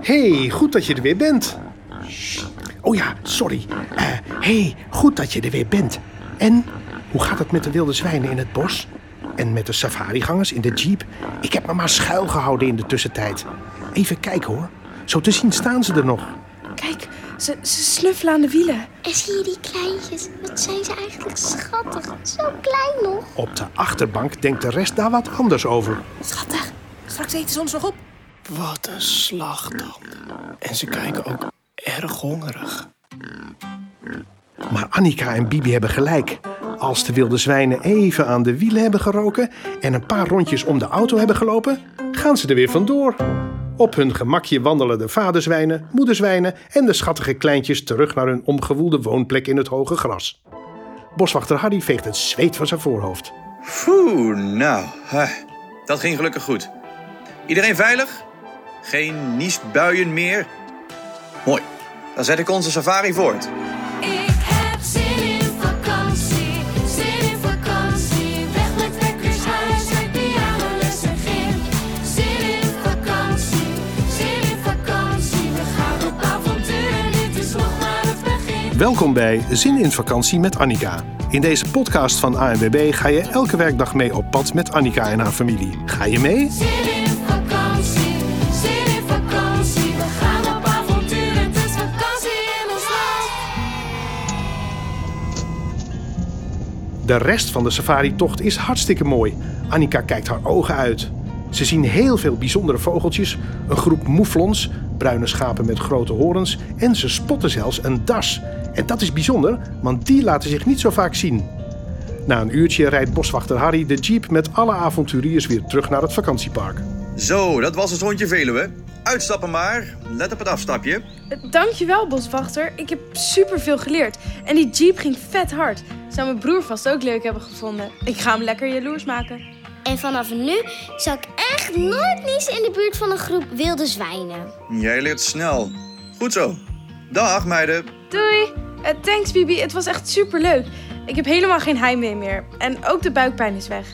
hey, goed dat je er weer bent. Oh ja, sorry. Eh hey, goed dat je er weer bent. En hoe gaat het met de wilde zwijnen in het bos? En met de safarigangers in de jeep? Ik heb me maar schuil gehouden in de tussentijd. Even kijken hoor. Zo te zien staan ze er nog. Kijk, ze, ze snuffelen aan de wielen. En zie je die kleintjes? Wat zijn ze eigenlijk schattig. Zo klein nog. Op de achterbank denkt de rest daar wat anders over. Schattig. Straks eten ze ons nog op. Wat een slag dan. En ze kijken ook erg hongerig. Maar Annika en Bibi hebben gelijk. Als de wilde zwijnen even aan de wielen hebben geroken en een paar rondjes om de auto hebben gelopen, gaan ze er weer vandoor. Op hun gemakje wandelen de vaderzwijnen, moederzwijnen en de schattige kleintjes terug naar hun omgewoelde woonplek in het hoge gras. Boswachter Harry veegt het zweet van zijn voorhoofd. Oeh, nou, dat ging gelukkig goed. Iedereen veilig? Geen niesbuien meer? Mooi, dan zet ik onze safari voort. Ik heb zin in vakantie, zin in vakantie. Weg met wekkers, huiswerk, pianoles en gym. Zin in vakantie, zin in vakantie. We gaan op avontuur en dit is nog maar het begin. Welkom bij Zin in Vakantie met Annika. In deze podcast van ANWB ga je elke werkdag mee op pad met Annika en haar familie. Ga je mee? De rest van de safari-tocht is hartstikke mooi. Annika kijkt haar ogen uit. Ze zien heel veel bijzondere vogeltjes, een groep moeflons, bruine schapen met grote horens en ze spotten zelfs een das. En dat is bijzonder, want die laten zich niet zo vaak zien. Na een uurtje rijdt boswachter Harry de jeep met alle avonturiers weer terug naar het vakantiepark. Zo, dat was het rondje Veluwe. Uitstappen maar. Let op het afstapje. Dankjewel, boswachter. Ik heb superveel geleerd. En die jeep ging vet hard. Zou mijn broer vast ook leuk hebben gevonden. Ik ga hem lekker jaloers maken. En vanaf nu zal ik echt nooit niezen in de buurt van een groep wilde zwijnen. Jij leert snel. Goed zo. Dag, meiden. Doei. Eh, thanks, Bibi. Het was echt superleuk. Ik heb helemaal geen heimwee meer. En ook de buikpijn is weg.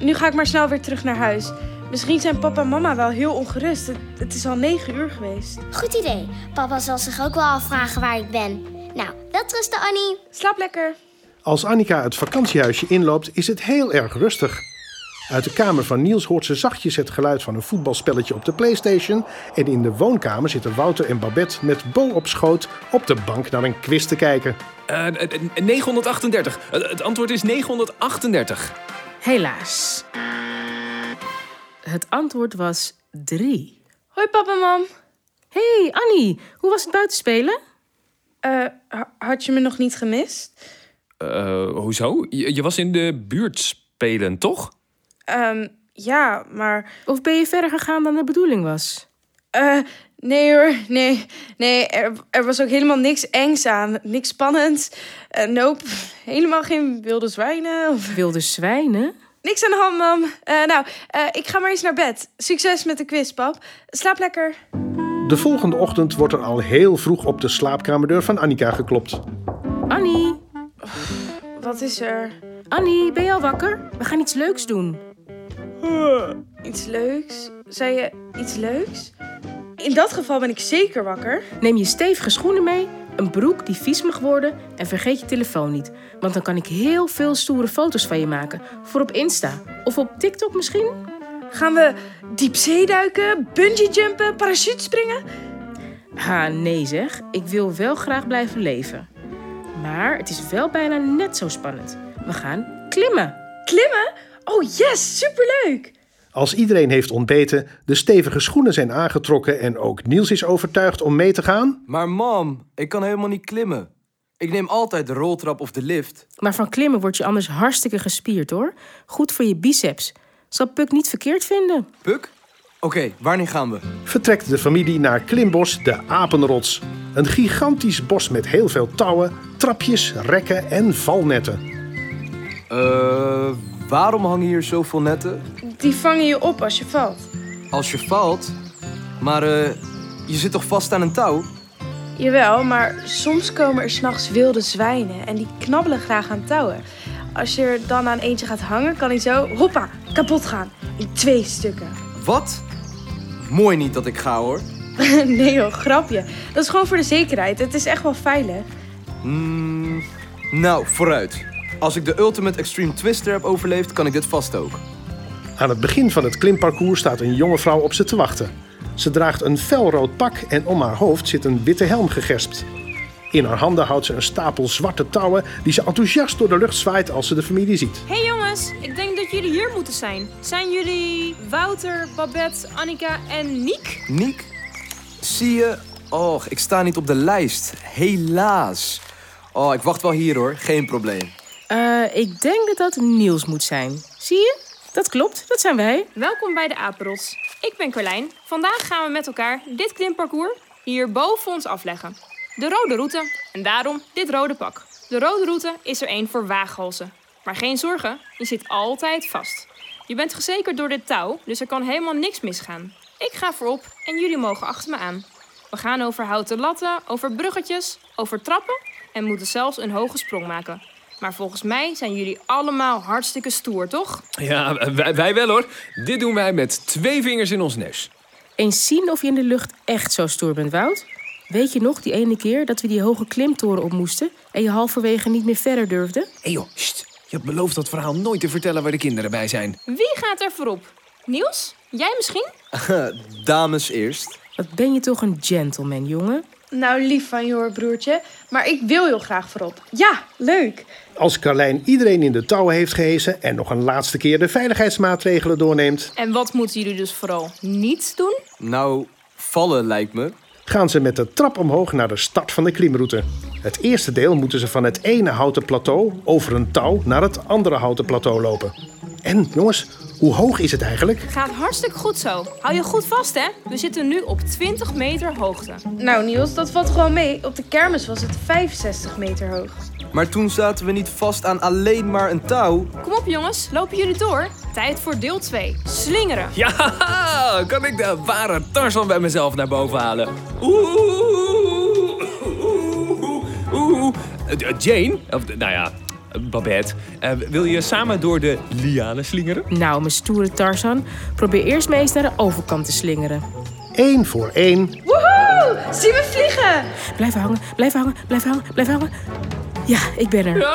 Nu ga ik maar snel weer terug naar huis. Misschien zijn papa en mama wel heel ongerust. Het, het is al negen uur geweest. Goed idee. Papa zal zich ook wel afvragen waar ik ben. Nou, dat rusten Annie. Slaap lekker. Als Annika het vakantiehuisje inloopt, is het heel erg rustig. Uit de kamer van Niels hoort ze zachtjes het geluid van een voetbalspelletje op de Playstation. En in de woonkamer zitten Wouter en Babette met Bo op schoot op de bank naar een quiz te kijken. Eh, eh, 938. Eh, Het antwoord is 938. Helaas. Het antwoord was drie. Hoi, papa en mam. hey, Annie, hoe was het buitenspelen? Eh, ha- had je me nog niet gemist? Eh, hoezo? Je, je was in de buurt spelen, toch? Ehm, ja, maar... Of ben je verder gegaan dan de bedoeling was? eh nee hoor, nee. Nee, er, er was ook helemaal niks engs aan. Niks spannends. Eh nope, helemaal geen wilde zwijnen of... Wilde zwijnen? Niks aan de hand, mam. Eh, nou, eh, ik ga maar eens naar bed. Succes met de quiz, pap. Slaap lekker. De volgende ochtend wordt er al heel vroeg op de slaapkamerdeur van Annika geklopt. Annie, Wat is er? Annie, ben je al wakker? We gaan iets leuks doen. Iets leuks? Zei je iets leuks? In dat geval ben ik zeker wakker. Neem je stevige schoenen mee, een broek die vies mag worden en vergeet je telefoon niet. Want dan kan ik heel veel stoere foto's van je maken. Voor op Insta of op TikTok misschien? Gaan we diepzee duiken, bungee jumpen, parachutespringen? Ha, nee zeg. Ik wil wel graag blijven leven. Maar het is wel bijna net zo spannend. We gaan klimmen. Klimmen? Oh yes, superleuk! Als iedereen heeft ontbeten, de stevige schoenen zijn aangetrokken en ook Niels is overtuigd om mee te gaan, Maar mam, ik kan helemaal niet klimmen. Ik neem altijd de roltrap of de lift. Maar van klimmen word je anders hartstikke gespierd hoor. Goed voor je biceps. Zal Puk niet verkeerd vinden? Puk? Oké, wanneer gaan we? vertrekt de familie naar Klimbos de Apenrots. Een gigantisch bos met heel veel touwen, trapjes, rekken en valnetten. Eh, waarom hangen hier zoveel netten? Die vangen je op als je valt. Als je valt. Maar eh, je zit toch vast aan een touw? Jawel, maar soms komen er s'nachts wilde zwijnen en die knabbelen graag aan touwen. Als je er dan aan eentje gaat hangen, kan hij zo, hoppa, kapot gaan. In twee stukken. Wat? Mooi niet dat ik ga hoor. nee joh, grapje. Dat is gewoon voor de zekerheid. Het is echt wel veilig. Mm, nou, vooruit. Als ik de Ultimate Extreme Twister heb overleefd, kan ik dit vast ook. Aan het begin van het klimparcours staat een jonge vrouw op ze te wachten. Ze draagt een felrood pak en om haar hoofd zit een witte helm gegespt. In haar handen houdt ze een stapel zwarte touwen die ze enthousiast door de lucht zwaait als ze de familie ziet. Hey jongens, ik denk dat jullie hier moeten zijn. Zijn jullie Wouter, Babette, Annika en Niek? Niek? Zie je? Och, ik sta niet op de lijst. Helaas. Oh, ik wacht wel hier hoor. Geen probleem. Eh, ik denk dat dat Niels moet zijn. Zie je? Dat klopt, dat zijn wij. Welkom bij de Apenrots. Ik ben Carlijn. Vandaag gaan we met elkaar dit klimparcours hier boven ons afleggen. De rode route en daarom dit rode pak. De rode route is er één voor waaghalzen. Maar geen zorgen, je zit altijd vast. Je bent gezekerd door dit touw, dus er kan helemaal niks misgaan. Ik ga voorop en jullie mogen achter me aan. We gaan over houten latten, over bruggetjes, over trappen en moeten zelfs een hoge sprong maken. Maar volgens mij zijn jullie allemaal hartstikke stoer, toch? Ja, wij, wij wel hoor. Dit doen wij met twee vingers in ons neus. Eens zien of je in de lucht echt zo stoer bent, Wout. Weet je nog die ene keer dat we die hoge klimtoren op moesten... en je halverwege niet meer verder durfde? Hé hey joh, sst. je hebt beloofd dat verhaal nooit te vertellen waar de kinderen bij zijn. Wie gaat er voorop? Niels? Jij misschien? Dames eerst. Wat ben je toch een gentleman, jongen? Nou, lief van je hoor, broertje. Maar ik wil heel graag voorop. Ja, leuk. Als Carlijn iedereen in de touwen heeft gehesen en nog een laatste keer de veiligheidsmaatregelen doorneemt, En wat moeten jullie dus vooral niet doen? Nou, vallen lijkt me. gaan ze met de trap omhoog naar de start van de klimroute. Het eerste deel moeten ze van het ene houten plateau over een touw naar het andere houten plateau lopen. En jongens, hoe hoog is het eigenlijk? Gaat hartstikke goed zo. Hou je goed vast, hè? We zitten nu op 20 meter hoogte. Nou, Niels, dat valt gewoon mee. Op de kermis was het 65 meter hoog. Maar toen zaten we niet vast aan alleen maar een touw. Kom op, jongens. Lopen jullie door? Tijd voor deel 2. Slingeren. Ja, kan ik de ware Tarzan bij mezelf naar boven halen? Oeh, oeh, oeh. Eh, Jane, of nou ja, Babette, eh, wil je samen door de lianen slingeren? Nou, mijn stoere Tarzan, probeer eerst maar eens naar de overkant te slingeren. Eén voor één. Woehoe! Zie me vliegen! Blijf hangen, blijf hangen, blijf hangen, blijf hangen. Ja, ik ben er.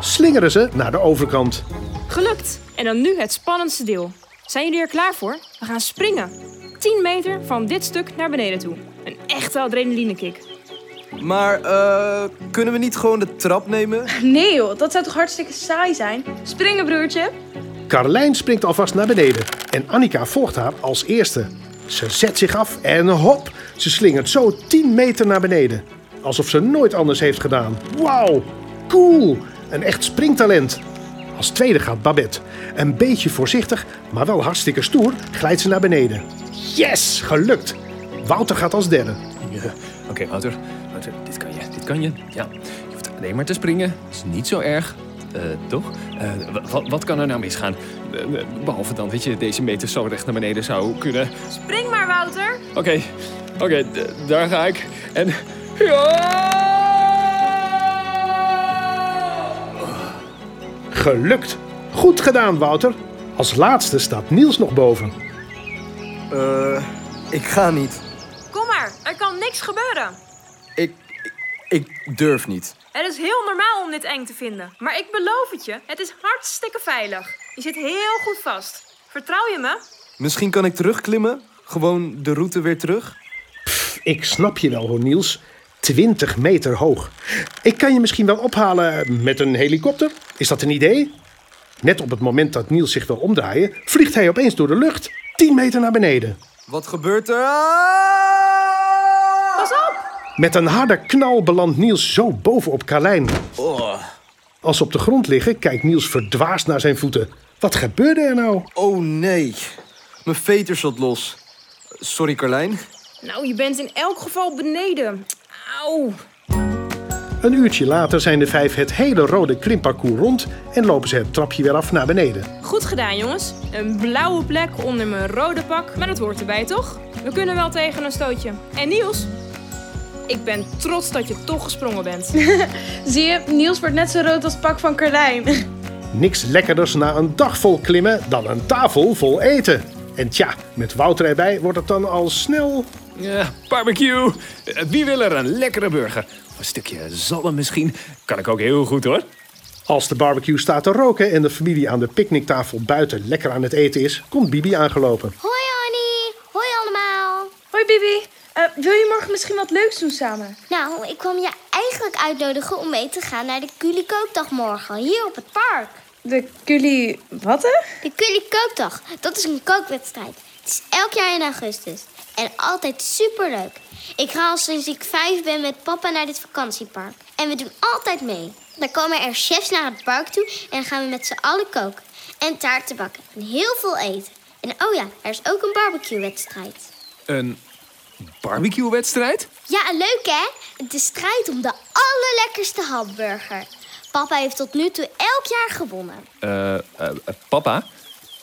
Slingeren ze naar de overkant. Gelukt. En dan nu het spannendste deel. Zijn jullie er klaar voor? We gaan springen. 10 meter van dit stuk naar beneden toe. Een echte adrenalinekick. Maar, eh, kunnen we niet gewoon de trap nemen? Nee joh, dat zou toch hartstikke saai zijn? Springen, broertje. Carlijn springt alvast naar beneden en Annika volgt haar als eerste. Ze zet zich af en hop, ze slingert zo 10 meter naar beneden. Alsof ze nooit anders heeft gedaan. Wauw, cool, een echt springtalent. Als tweede gaat Babette. Een beetje voorzichtig, maar wel hartstikke stoer, glijdt ze naar beneden. Yes, gelukt. Wouter gaat als derde. Ja. Oké, Wouter. Wouter, dit kan je, dit kan je. Ja, je hoeft alleen maar te springen. is niet zo erg. Eh, toch? Eh, wa- wat, wat kan er nou misgaan? Eh, eh, behalve dan dat je deze meter zo recht naar beneden zou kunnen. Spring maar, Wouter. Oké, oké, daar ga ik. En... Ja! Gelukt. Goed gedaan, Wouter. Als laatste staat Niels nog boven. Eh, ik ga niet. Kom maar. Er kan niks gebeuren. Ik, ik, ik durf niet. Het is heel normaal om dit eng te vinden. Maar ik beloof het je, het is hartstikke veilig. Je zit heel goed vast. Vertrouw je me? Misschien kan ik terugklimmen? Gewoon de route weer terug? Ik snap je wel hoor, Niels. 20 meter hoog. Ik kan je misschien wel ophalen met een helikopter. Is dat een idee? Net op het moment dat Niels zich wil omdraaien, vliegt hij opeens door de lucht. 10 meter naar beneden. Wat gebeurt er? Met een harde knal belandt Niels zo bovenop Carlijn. Als ze op de grond liggen, kijkt Niels verdwaasd naar zijn voeten. Wat gebeurde er nou? Oh nee, mijn veter zat los. Sorry Carlijn. Nou, je bent in elk geval beneden. Auw. Een uurtje later zijn de vijf het hele rode klimparcours rond en lopen ze het trapje weer af naar beneden. Goed gedaan, jongens. Een blauwe plek onder mijn rode pak. Maar dat hoort erbij, toch? We kunnen wel tegen een stootje. En Niels? Ik ben trots dat je toch gesprongen bent. Zie je, Niels wordt net zo rood als het pak van Carlijn. Niks lekkerders na een dag vol klimmen dan een tafel vol eten. En tja, met Wouter erbij wordt het dan al snel... Ja, barbecue. Wie wil er een lekkere burger? Of een stukje zalm misschien? Kan ik ook heel goed hoor. Als de barbecue staat te roken en de familie aan de picknicktafel buiten lekker aan het eten is, komt Bibi aangelopen. Hoi Annie, hoi allemaal. Hoi Bibi, Eh, wil je morgen misschien wat leuks doen samen? Nou, ik kwam je eigenlijk uitnodigen om mee te gaan naar de Culi Kookdag morgen, hier op het park. De Culi... Wat hè? De Kookdag, dat is een kookwedstrijd. Het is elk jaar in augustus en altijd superleuk. Ik ga al sinds ik vijf ben met papa naar dit vakantiepark. En we doen altijd mee. Dan komen er chefs naar het park toe en dan gaan we met z'n allen koken. En taarten bakken en heel veel eten. En oh ja, er is ook een barbecue-wedstrijd. Een barbecue-wedstrijd? Ja, leuk hè? De strijd om de allerlekkerste hamburger. Papa heeft tot nu toe elk jaar gewonnen. Eh, eh, eh, papa,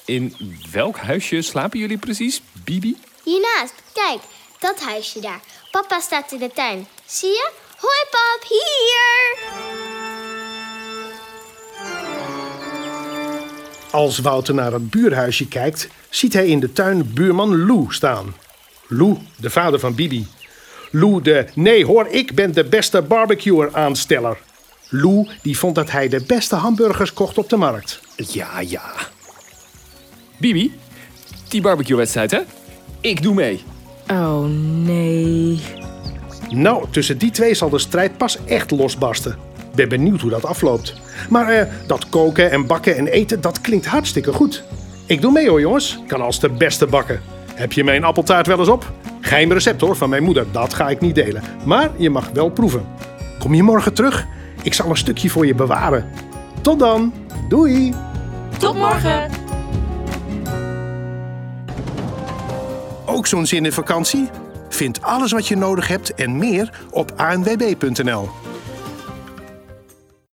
in welk huisje slapen jullie precies, Bibi? Hiernaast, kijk, dat huisje daar. Papa staat in de tuin. Zie je? Hoi pap, hier! Als Wouter naar het buurhuisje kijkt, ziet hij in de tuin buurman Lou staan. Lou, de vader van Bibi. Lou, de nee hoor, ik ben de beste barbecuer aansteller. Lou, die vond dat hij de beste hamburgers kocht op de markt. Ja, ja. Bibi, die barbecue-wedstrijd, hè? Ik doe mee. Oh nee. Nou, tussen die twee zal de strijd pas echt losbarsten. Ben benieuwd hoe dat afloopt. Maar eh, dat koken en bakken en eten, dat klinkt hartstikke goed. Ik doe mee hoor jongens, kan als de beste bakken. Heb je mijn appeltaart wel eens op? Geheim recept hoor, van mijn moeder, dat ga ik niet delen. Maar je mag wel proeven. Kom je morgen terug? Ik zal een stukje voor je bewaren. Tot dan, doei! Tot morgen! Ook zo'n zin in vakantie? Vind alles wat je nodig hebt en meer op anwb.nl.